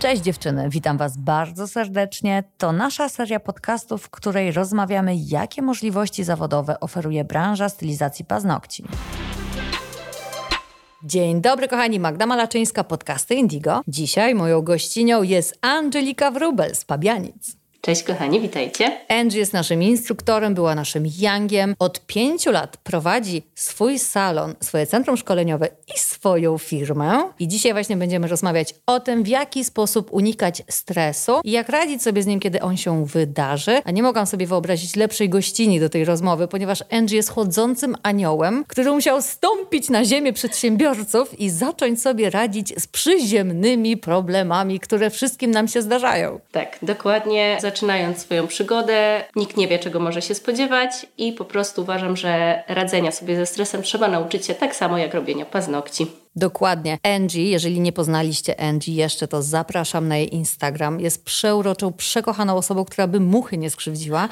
Cześć dziewczyny, witam Was bardzo serdecznie. To nasza seria podcastów, w której rozmawiamy, jakie możliwości zawodowe oferuje branża stylizacji paznokci. Dzień dobry, kochani. Magda Malaczyńska, podcasty Indigo. Dzisiaj moją gościnią jest Angelika Wrubel z Pabianic. Cześć kochani, witajcie. Angie jest naszym instruktorem, była naszym yangiem. Od pięciu lat prowadzi swój salon, swoje centrum szkoleniowe i swoją firmę. I dzisiaj właśnie będziemy rozmawiać o tym, w jaki sposób unikać stresu i jak radzić sobie z nim, kiedy on się wydarzy. A nie mogłam sobie wyobrazić lepszej gościni do tej rozmowy, ponieważ Angie jest chodzącym aniołem, który musiał stąpić na ziemię przedsiębiorców i zacząć sobie radzić z przyziemnymi problemami, które wszystkim nam się zdarzają. Tak, dokładnie zaczynając swoją przygodę, nikt nie wie, czego może się spodziewać i po prostu uważam, że radzenia sobie ze stresem trzeba nauczyć się tak samo jak robienia paznokci. Dokładnie. Angie, jeżeli nie poznaliście Angie jeszcze, to zapraszam na jej Instagram. Jest przeuroczą, przekochaną osobą, która by muchy nie skrzywdziła.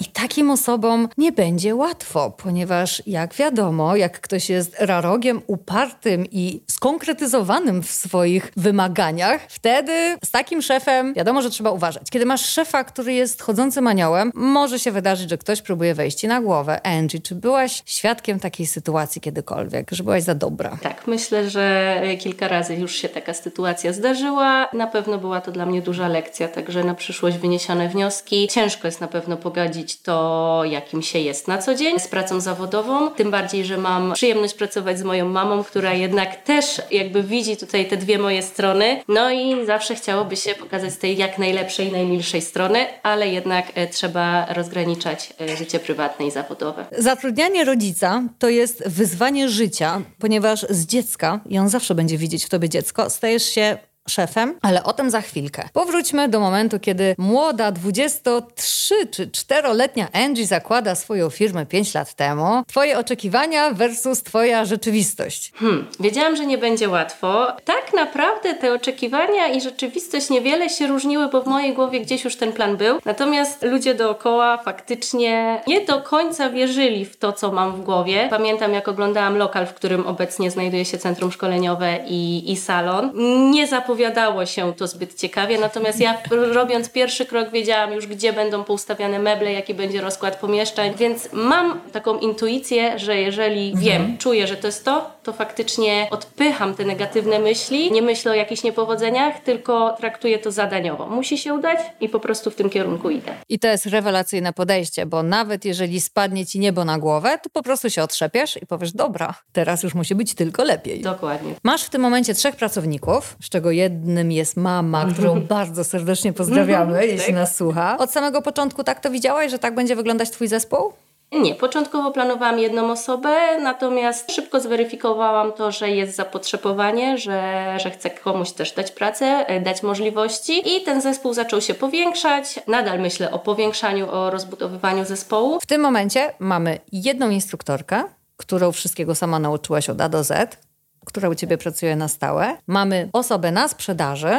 I takim osobom nie będzie łatwo, ponieważ jak wiadomo, jak ktoś jest rarogiem, upartym i skonkretyzowanym w swoich wymaganiach, wtedy z takim szefem wiadomo, że trzeba uważać. Kiedy masz szefa, który jest chodzącym aniołem, może się wydarzyć, że ktoś próbuje wejść ci na głowę. Angie, czy byłaś świadkiem takiej sytuacji kiedykolwiek, że byłaś za dobra? Tak, myślę, Myślę, że kilka razy już się taka sytuacja zdarzyła. Na pewno była to dla mnie duża lekcja, także na przyszłość wyniesione wnioski. Ciężko jest na pewno pogodzić to, jakim się jest na co dzień z pracą zawodową. Tym bardziej, że mam przyjemność pracować z moją mamą, która jednak też jakby widzi tutaj te dwie moje strony. No i zawsze chciałoby się pokazać z tej jak najlepszej, najmilszej strony, ale jednak e, trzeba rozgraniczać e, życie prywatne i zawodowe. Zatrudnianie rodzica to jest wyzwanie życia, ponieważ z dziecka i on zawsze będzie widzieć w tobie dziecko, stajesz się szefem, ale o tym za chwilkę. Powróćmy do momentu, kiedy młoda 23 czy 4-letnia Angie zakłada swoją firmę 5 lat temu. Twoje oczekiwania versus twoja rzeczywistość. Hmm, wiedziałam, że nie będzie łatwo. Tak naprawdę te oczekiwania i rzeczywistość niewiele się różniły, bo w mojej głowie gdzieś już ten plan był. Natomiast ludzie dookoła faktycznie nie do końca wierzyli w to, co mam w głowie. Pamiętam, jak oglądałam lokal, w którym obecnie znajduje się centrum szkoleniowe i, i salon. Nie zapowiedziałam zapowiadało się to zbyt ciekawie, natomiast ja robiąc pierwszy krok wiedziałam już, gdzie będą poustawiane meble, jaki będzie rozkład pomieszczeń, więc mam taką intuicję, że jeżeli wiem, czuję, że to jest to, to faktycznie odpycham te negatywne myśli, nie myślę o jakichś niepowodzeniach, tylko traktuję to zadaniowo. Musi się udać i po prostu w tym kierunku idę. I to jest rewelacyjne podejście, bo nawet jeżeli spadnie ci niebo na głowę, to po prostu się otrzepiesz i powiesz, dobra, teraz już musi być tylko lepiej. Dokładnie. Masz w tym momencie trzech pracowników, z czego jednym jest mama, którą bardzo serdecznie pozdrawiamy, mhm, jeśli tak. nas słucha. Od samego początku tak to widziałaś, że tak będzie wyglądać Twój zespół? Nie, początkowo planowałam jedną osobę, natomiast szybko zweryfikowałam to, że jest zapotrzebowanie, że, że chcę komuś też dać pracę, e, dać możliwości i ten zespół zaczął się powiększać. Nadal myślę o powiększaniu, o rozbudowywaniu zespołu. W tym momencie mamy jedną instruktorkę, którą wszystkiego sama nauczyłaś od A do Z która u Ciebie pracuje na stałe. Mamy osobę na sprzedaży,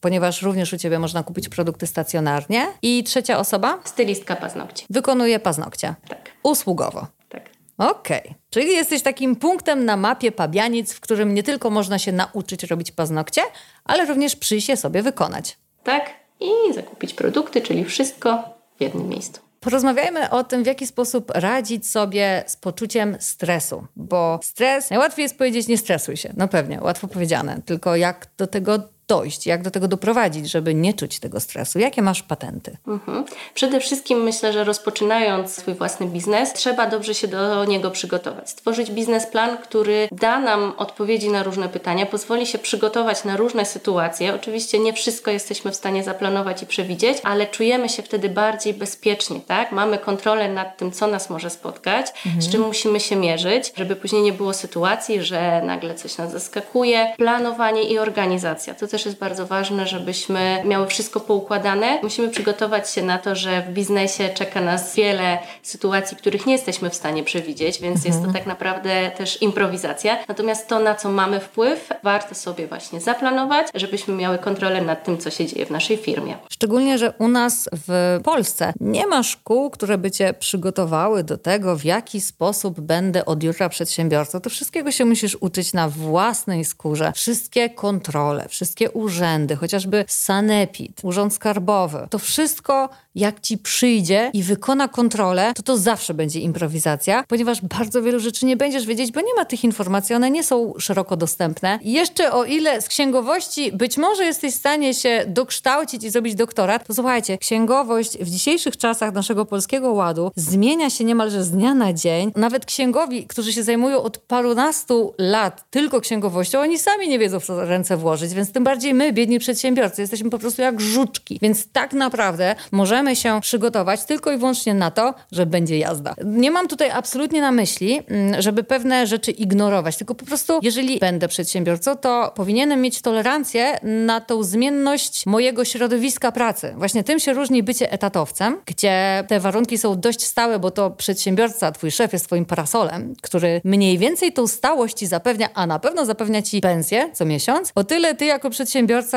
ponieważ również u Ciebie można kupić produkty stacjonarnie. I trzecia osoba? Stylistka paznokci. Wykonuje paznokcie. Tak. Usługowo. Tak. Okej. Okay. Czyli jesteś takim punktem na mapie pabianic, w którym nie tylko można się nauczyć robić paznokcie, ale również przyjść je sobie wykonać. Tak. I zakupić produkty, czyli wszystko w jednym miejscu. Porozmawiajmy o tym, w jaki sposób radzić sobie z poczuciem stresu, bo stres, najłatwiej jest powiedzieć nie stresuj się, no pewnie, łatwo powiedziane, tylko jak do tego dojść, jak do tego doprowadzić, żeby nie czuć tego stresu? Jakie masz patenty? Mhm. Przede wszystkim myślę, że rozpoczynając swój własny biznes, trzeba dobrze się do niego przygotować. Stworzyć biznesplan, który da nam odpowiedzi na różne pytania, pozwoli się przygotować na różne sytuacje. Oczywiście nie wszystko jesteśmy w stanie zaplanować i przewidzieć, ale czujemy się wtedy bardziej bezpiecznie, tak? Mamy kontrolę nad tym, co nas może spotkać, mhm. z czym musimy się mierzyć, żeby później nie było sytuacji, że nagle coś nas zaskakuje. Planowanie i organizacja to też jest bardzo ważne, żebyśmy miały wszystko poukładane. Musimy przygotować się na to, że w biznesie czeka nas wiele sytuacji, których nie jesteśmy w stanie przewidzieć, więc mhm. jest to mhm. tak naprawdę też improwizacja. Natomiast to, na co mamy wpływ, warto sobie właśnie zaplanować, żebyśmy miały kontrolę nad tym, co się dzieje w naszej firmie. Szczególnie, że u nas w Polsce nie ma szkół, które by cię przygotowały do tego, w jaki sposób będę od jutra przedsiębiorcą. To wszystkiego się musisz uczyć na własnej skórze. Wszystkie kontrole, wszystkie wszystkie urzędy, chociażby Sanepid, Urząd Skarbowy, to wszystko jak ci przyjdzie i wykona kontrolę, to to zawsze będzie improwizacja, ponieważ bardzo wielu rzeczy nie będziesz wiedzieć, bo nie ma tych informacji, one nie są szeroko dostępne. I jeszcze o ile z księgowości być może jesteś w stanie się dokształcić i zrobić doktorat, to słuchajcie, księgowość w dzisiejszych czasach naszego polskiego ładu zmienia się niemalże z dnia na dzień. Nawet księgowi, którzy się zajmują od parunastu lat tylko księgowością, oni sami nie wiedzą w co ręce włożyć, więc tym bardziej my, biedni przedsiębiorcy, jesteśmy po prostu jak żuczki. Więc tak naprawdę możemy się przygotować tylko i wyłącznie na to, że będzie jazda. Nie mam tutaj absolutnie na myśli, mm, żeby pewne rzeczy ignorować, tylko po prostu, jeżeli będę przedsiębiorcą, to powinienem mieć tolerancję na tą zmienność mojego środowiska pracy. Właśnie tym się różni bycie etatowcem, gdzie te warunki są dość stałe, bo to przedsiębiorca, twój szef jest twoim parasolem, który mniej więcej tą stałość ci zapewnia, a na pewno zapewnia ci pensję co miesiąc. O tyle ty jako przedsiębiorca,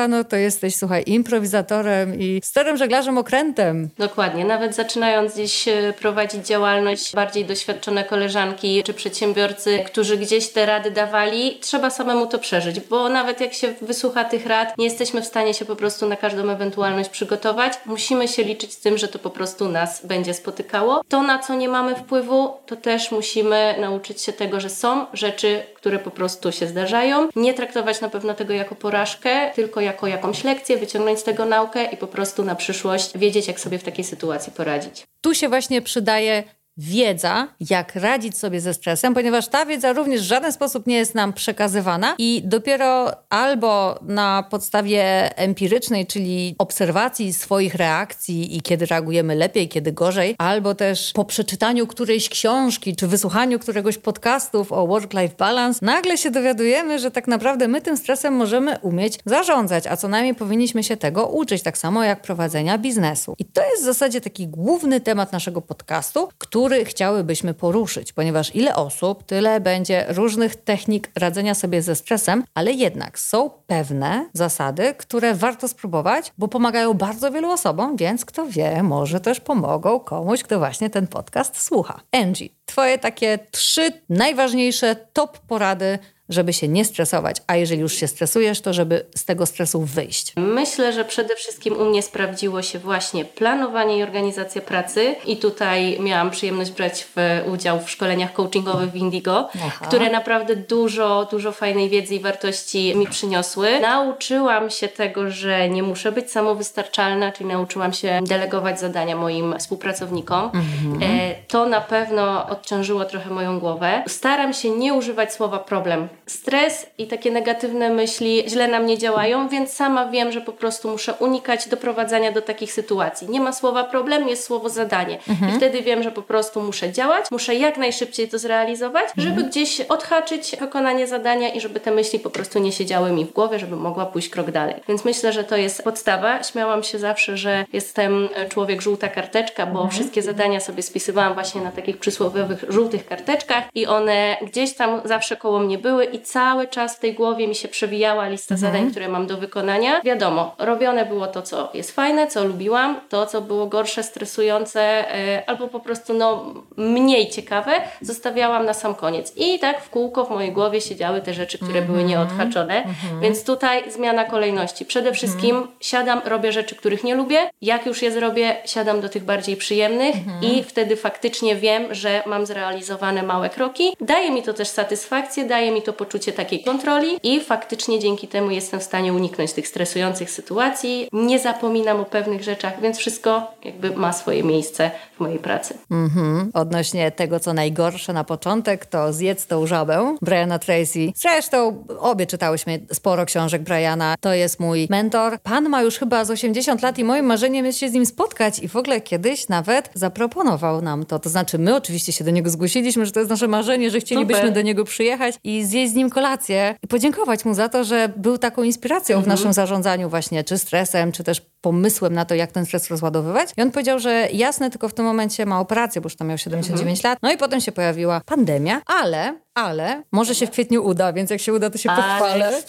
no to jesteś, słuchaj, improwizatorem i sterem żeglarzem okrętem. Dokładnie. Nawet zaczynając gdzieś e, prowadzić działalność, bardziej doświadczone koleżanki czy przedsiębiorcy, którzy gdzieś te rady dawali, trzeba samemu to przeżyć, bo nawet jak się wysłucha tych rad, nie jesteśmy w stanie się po prostu na każdą ewentualność przygotować. Musimy się liczyć z tym, że to po prostu nas będzie spotykało. To, na co nie mamy wpływu, to też musimy nauczyć się tego, że są rzeczy, które po prostu się zdarzają. Nie traktować na pewno tego jako porażkę, tylko jako jakąś lekcję, wyciągnąć z tego naukę i po prostu na przyszłość wiedzieć, jak sobie w takiej sytuacji poradzić. Tu się właśnie przydaje wiedza, jak radzić sobie ze stresem, ponieważ ta wiedza również w żaden sposób nie jest nam przekazywana i dopiero albo na podstawie empirycznej, czyli obserwacji swoich reakcji i kiedy reagujemy lepiej, kiedy gorzej, albo też po przeczytaniu którejś książki czy wysłuchaniu któregoś podcastów o work-life balance, nagle się dowiadujemy, że tak naprawdę my tym stresem możemy umieć zarządzać, a co najmniej powinniśmy się tego uczyć, tak samo jak prowadzenia biznesu. I to jest w zasadzie taki główny temat naszego podcastu, który który chciałybyśmy poruszyć, ponieważ ile osób, tyle będzie różnych technik radzenia sobie ze stresem, ale jednak są pewne zasady, które warto spróbować, bo pomagają bardzo wielu osobom, więc kto wie, może też pomogą komuś, kto właśnie ten podcast słucha. Angie, twoje takie trzy najważniejsze top porady żeby się nie stresować, a jeżeli już się stresujesz, to żeby z tego stresu wyjść? Myślę, że przede wszystkim u mnie sprawdziło się właśnie planowanie i organizacja pracy i tutaj miałam przyjemność brać w udział w szkoleniach coachingowych w Indigo, Aha. które naprawdę dużo, dużo fajnej wiedzy i wartości mi przyniosły. Nauczyłam się tego, że nie muszę być samowystarczalna, czyli nauczyłam się delegować zadania moim współpracownikom. Mhm. E, to na pewno odciążyło trochę moją głowę. Staram się nie używać słowa problem stres i takie negatywne myśli źle na mnie działają, więc sama wiem, że po prostu muszę unikać doprowadzania do takich sytuacji. Nie ma słowa problem, jest słowo zadanie. Mhm. I wtedy wiem, że po prostu muszę działać, muszę jak najszybciej to zrealizować, mhm. żeby gdzieś odhaczyć wykonanie zadania i żeby te myśli po prostu nie siedziały mi w głowie, żeby mogła pójść krok dalej. Więc myślę, że to jest podstawa. Śmiałam się zawsze, że jestem człowiek żółta karteczka, bo mhm. wszystkie zadania sobie spisywałam właśnie na takich przysłowiowych żółtych karteczkach i one gdzieś tam zawsze koło mnie były i cały czas w tej głowie mi się przewijała lista mhm. zadań, które mam do wykonania. Wiadomo, robione było to, co jest fajne, co lubiłam, to, co było gorsze, stresujące yy, albo po prostu no, mniej ciekawe, zostawiałam na sam koniec. I tak w kółko w mojej głowie siedziały te rzeczy, które były mhm. nieodhaczone. Mhm. Więc tutaj zmiana kolejności. Przede wszystkim siadam, robię rzeczy, których nie lubię. Jak już je zrobię, siadam do tych bardziej przyjemnych i wtedy faktycznie wiem, że mam zrealizowane małe kroki. Daje mi to też satysfakcję, daje mi to poczucie takiej kontroli i faktycznie dzięki temu jestem w stanie uniknąć tych stresujących sytuacji. Nie zapominam o pewnych rzeczach, więc wszystko jakby ma swoje miejsce w mojej pracy. Mhm. Odnośnie tego, co najgorsze na początek, to zjedz tą żabę Briana Tracy. Zresztą obie czytałyśmy sporo książek Briana. To jest mój mentor. Pan ma już chyba z 80 lat i moim marzeniem jest się z nim spotkać i w ogóle kiedyś nawet zaproponował nam to. To znaczy my oczywiście się do niego zgłosiliśmy, że to jest nasze marzenie, że chcielibyśmy Super. do niego przyjechać i zjeść nim kolację i podziękować mu za to, że był taką inspiracją mhm. w naszym zarządzaniu właśnie, czy stresem, czy też pomysłem na to, jak ten stres rozładowywać. I on powiedział, że jasne, tylko w tym momencie ma operację, bo już tam miał 79 mhm. lat. No i potem się pojawiła pandemia, ale ale może się w kwietniu uda, więc jak się uda, to się pochwalę,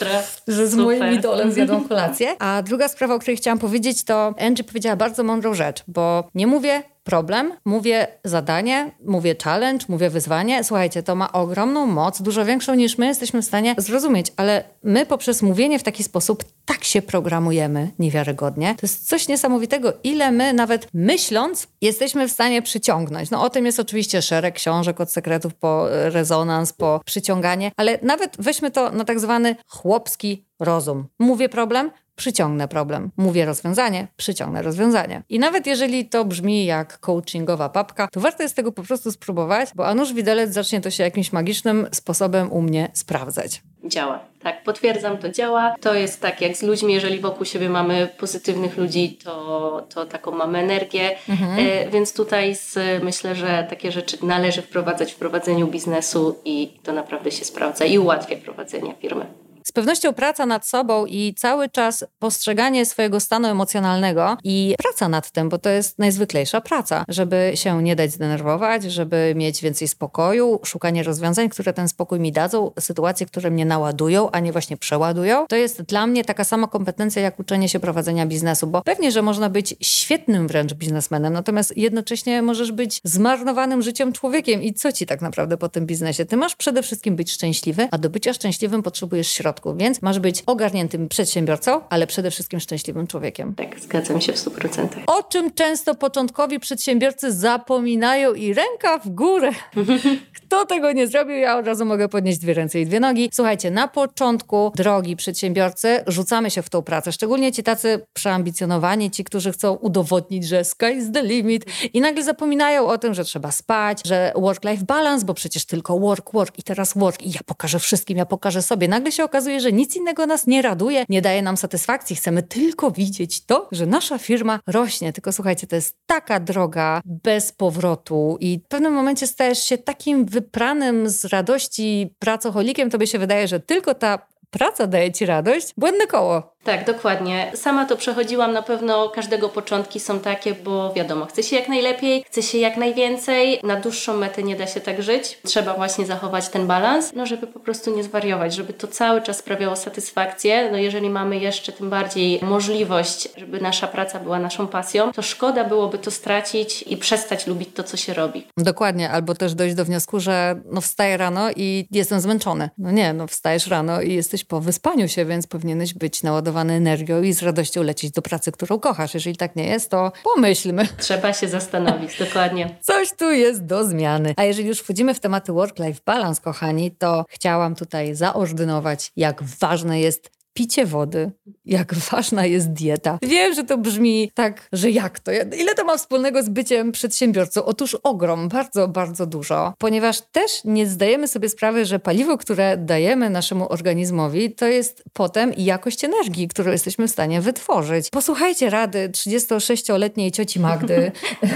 że z Super. moim idolem zjadłam kolację. A druga sprawa, o której chciałam powiedzieć, to Angie powiedziała bardzo mądrą rzecz, bo nie mówię problem, mówię zadanie, mówię challenge, mówię wyzwanie. Słuchajcie, to ma ogromną moc, dużo większą niż my jesteśmy w stanie zrozumieć, ale my poprzez mówienie w taki sposób tak się programujemy niewiarygodnie. To jest coś niesamowitego, ile my nawet myśląc jesteśmy w stanie przyciągnąć. No o tym jest oczywiście szereg książek od sekretów po rezonans, po przyciąganie, ale nawet weźmy to na tak zwany chłopski rozum. Mówię problem, przyciągnę problem. Mówię rozwiązanie, przyciągnę rozwiązanie. I nawet jeżeli to brzmi jak coachingowa papka, to warto jest tego po prostu spróbować, bo a nuż widelec zacznie to się jakimś magicznym sposobem u mnie sprawdzać. Działa. Tak, potwierdzam, to działa. To jest tak jak z ludźmi, jeżeli wokół siebie mamy pozytywnych ludzi, to, to taką mamy energię. Mhm. E, więc tutaj z, myślę, że takie rzeczy należy wprowadzać w prowadzeniu biznesu i to naprawdę się sprawdza i ułatwia prowadzenie firmy. Z pewnością praca nad sobą i cały czas postrzeganie swojego stanu emocjonalnego i praca nad tym, bo to jest najzwyklejsza praca, żeby się nie dać zdenerwować, żeby mieć więcej spokoju, szukanie rozwiązań, które ten spokój mi dadzą, sytuacje, które mnie naładują, a nie właśnie przeładują. To jest dla mnie taka sama kompetencja jak uczenie się prowadzenia biznesu, bo pewnie, że można być świetnym wręcz biznesmenem, natomiast jednocześnie możesz być zmarnowanym życiem człowiekiem. I co ci tak naprawdę po tym biznesie? Ty masz przede wszystkim być szczęśliwy, a do bycia szczęśliwym potrzebujesz środków więc masz być ogarniętym przedsiębiorcą, ale przede wszystkim szczęśliwym człowiekiem. Tak, zgadzam się w 100%. O czym często początkowi przedsiębiorcy zapominają i ręka w górę. Kto tego nie zrobił, ja od razu mogę podnieść dwie ręce i dwie nogi. Słuchajcie, na początku drogi przedsiębiorcy rzucamy się w tą pracę, szczególnie ci tacy przeambicjonowani, ci, którzy chcą udowodnić, że sky is the limit i nagle zapominają o tym, że trzeba spać, że work-life balance, bo przecież tylko work, work i teraz work i ja pokażę wszystkim, ja pokażę sobie. Nagle się okazuje, że nic innego nas nie raduje, nie daje nam satysfakcji. Chcemy tylko widzieć to, że nasza firma rośnie. Tylko słuchajcie, to jest taka droga bez powrotu i w pewnym momencie stajesz się takim wypranym z radości pracocholikiem, to by się wydaje, że tylko ta praca daje ci radość. Błędne koło. Tak, dokładnie. Sama to przechodziłam, na pewno każdego początki są takie, bo wiadomo, chce się jak najlepiej, chce się jak najwięcej. Na dłuższą metę nie da się tak żyć. Trzeba właśnie zachować ten balans, no żeby po prostu nie zwariować, żeby to cały czas sprawiało satysfakcję. No jeżeli mamy jeszcze tym bardziej możliwość, żeby nasza praca była naszą pasją, to szkoda byłoby to stracić i przestać lubić to, co się robi. Dokładnie, albo też dojść do wniosku, że no wstaję rano i jestem zmęczony. No nie, no wstajesz rano i jesteś po wyspaniu się, więc powinieneś być naładowany energią i z radością lecieć do pracy, którą kochasz. Jeżeli tak nie jest, to pomyślmy. Trzeba się zastanowić, dokładnie. Coś tu jest do zmiany. A jeżeli już wchodzimy w tematy work-life balance, kochani, to chciałam tutaj zaordynować, jak ważne jest picie wody, jak ważna jest dieta. Wiem, że to brzmi tak, że jak to? Ile to ma wspólnego z byciem przedsiębiorcą? Otóż ogrom, bardzo, bardzo dużo, ponieważ też nie zdajemy sobie sprawy, że paliwo, które dajemy naszemu organizmowi, to jest potem jakość energii, którą jesteśmy w stanie wytworzyć. Posłuchajcie rady 36-letniej cioci Magdy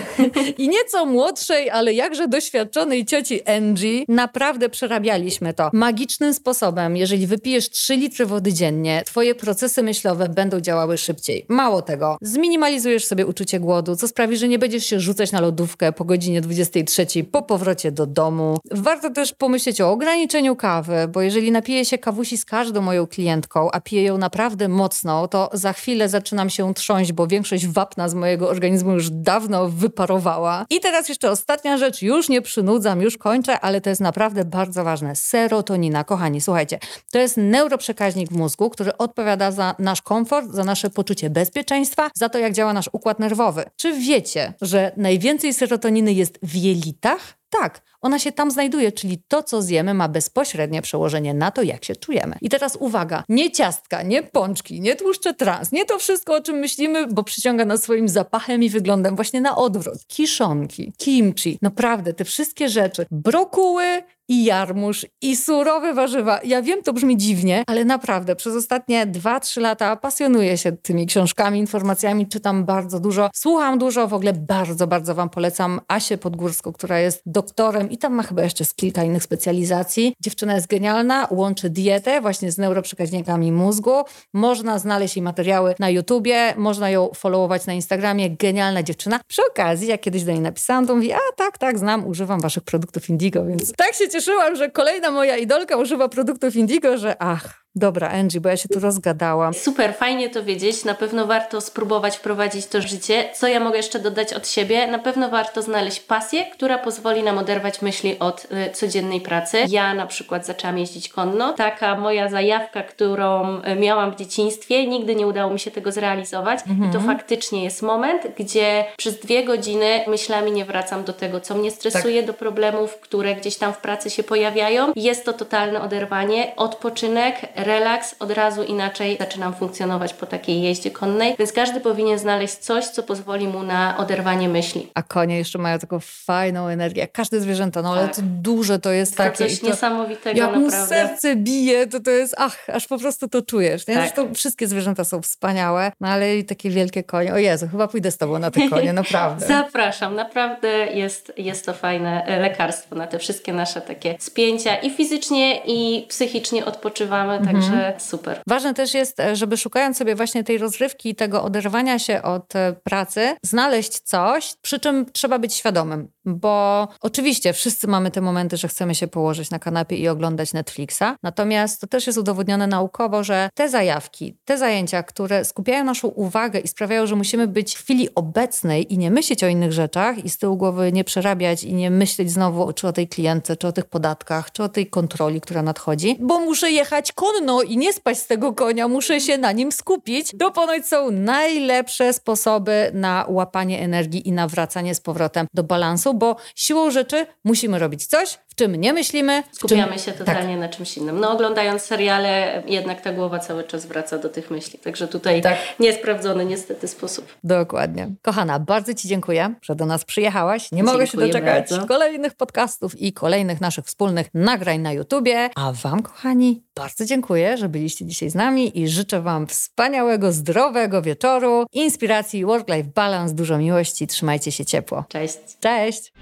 i nieco młodszej, ale jakże doświadczonej cioci Angie. Naprawdę przerabialiśmy to magicznym sposobem. Jeżeli wypijesz 3 litry wody dziennie, twoje procesy myślowe będą działały szybciej. Mało tego, zminimalizujesz sobie uczucie głodu, co sprawi, że nie będziesz się rzucać na lodówkę po godzinie 23 po powrocie do domu. Warto też pomyśleć o ograniczeniu kawy, bo jeżeli napiję się kawusi z każdą moją klientką, a piję ją naprawdę mocno, to za chwilę zaczynam się trząść, bo większość wapna z mojego organizmu już dawno wyparowała. I teraz jeszcze ostatnia rzecz, już nie przynudzam, już kończę, ale to jest naprawdę bardzo ważne. Serotonina, kochani, słuchajcie, to jest neuroprzekaźnik w mózgu, który odpowiada za nasz komfort, za nasze poczucie bezpieczeństwa, za to, jak działa nasz układ nerwowy. Czy wiecie, że najwięcej serotoniny jest w jelitach? Tak, ona się tam znajduje, czyli to, co zjemy, ma bezpośrednie przełożenie na to, jak się czujemy. I teraz uwaga, nie ciastka, nie pączki, nie tłuszcze trans, nie to wszystko, o czym myślimy, bo przyciąga nas swoim zapachem i wyglądem właśnie na odwrót. Kiszonki, kimchi, naprawdę te wszystkie rzeczy, brokuły i jarmuż, i surowe warzywa. Ja wiem, to brzmi dziwnie, ale naprawdę przez ostatnie 2-3 lata pasjonuję się tymi książkami, informacjami, czytam bardzo dużo, słucham dużo, w ogóle bardzo, bardzo Wam polecam Asię Podgórską, która jest doktorem i tam ma chyba jeszcze z kilka innych specjalizacji. Dziewczyna jest genialna, łączy dietę właśnie z neuroprzekaźnikami mózgu. Można znaleźć jej materiały na YouTubie, można ją followować na Instagramie. Genialna dziewczyna. Przy okazji, jak kiedyś do niej napisałam, to mówi, a tak, tak, znam, używam waszych produktów Indigo, więc tak się cieszyłam, że kolejna moja idolka używa produktów Indigo, że ach, Dobra, Angie, bo ja się tu rozgadałam. Super, fajnie to wiedzieć. Na pewno warto spróbować wprowadzić to życie. Co ja mogę jeszcze dodać od siebie? Na pewno warto znaleźć pasję, która pozwoli nam oderwać myśli od y, codziennej pracy. Ja na przykład zaczęłam jeździć konno. Taka moja zajawka, którą y, miałam w dzieciństwie, nigdy nie udało mi się tego zrealizować. Mhm. I to faktycznie jest moment, gdzie przez dwie godziny myślami nie wracam do tego, co mnie stresuje, tak. do problemów, które gdzieś tam w pracy się pojawiają. Jest to totalne oderwanie, odpoczynek, relaks, od razu inaczej zaczynam funkcjonować po takiej jeździe konnej, więc każdy powinien znaleźć coś, co pozwoli mu na oderwanie myśli. A konie jeszcze mają taką fajną energię, jak każde zwierzęta, no ale tak. to duże to jest to takie. coś to, niesamowitego jak naprawdę. Jak serce bije, to to jest, ach, aż po prostu to czujesz. Nie? Tak. Zresztą wszystkie zwierzęta są wspaniałe, no ale i takie wielkie konie. O Jezu, chyba pójdę z tobą na te konie, naprawdę. Zapraszam, naprawdę jest, jest to fajne lekarstwo na te wszystkie nasze takie spięcia i fizycznie i psychicznie odpoczywamy, mhm. Także super. Ważne też jest, e, żeby szukając sobie właśnie tej rozrywki i tego oderwania się od e, pracy, znaleźć coś, przy czym trzeba być świadomym, bo oczywiście wszyscy mamy te momenty, że chcemy się położyć na kanapie i oglądać Netflixa, natomiast to też jest udowodnione naukowo, że te zajawki, te zajęcia, które skupiają naszą uwagę i sprawiają, że musimy być w chwili obecnej i nie myśleć o innych rzeczach i z tyłu głowy nie przerabiać i nie myśleć znowu czy o tej klientce, czy o tych podatkach, czy o tej kontroli, która nadchodzi, bo muszę jechać konno i nie spać z tego konia, muszę się na nim skupić, to ponoć są najlepsze sposoby na łapanie energii i nawracanie z powrotem do balansu, bo siłą rzeczy musimy robić coś, czym nie myślimy. Skupiamy czym... się totalnie tak. na czymś innym. No oglądając seriale, jednak ta głowa cały czas wraca do tych myśli. Także tutaj tak. niesprawdzony niestety sposób. Dokładnie. Kochana, bardzo Ci dziękuję, że do nas przyjechałaś. Nie Dziękuję mogę się doczekać bardzo. kolejnych podcastów i kolejnych naszych wspólnych nagrań na YouTubie. A Wam, kochani, bardzo dziękuję, że byliście dzisiaj z nami i życzę Wam wspaniałego, zdrowego wieczoru, inspiracji, work-life balance, dużo miłości. Trzymajcie się ciepło. Cześć. Cześć.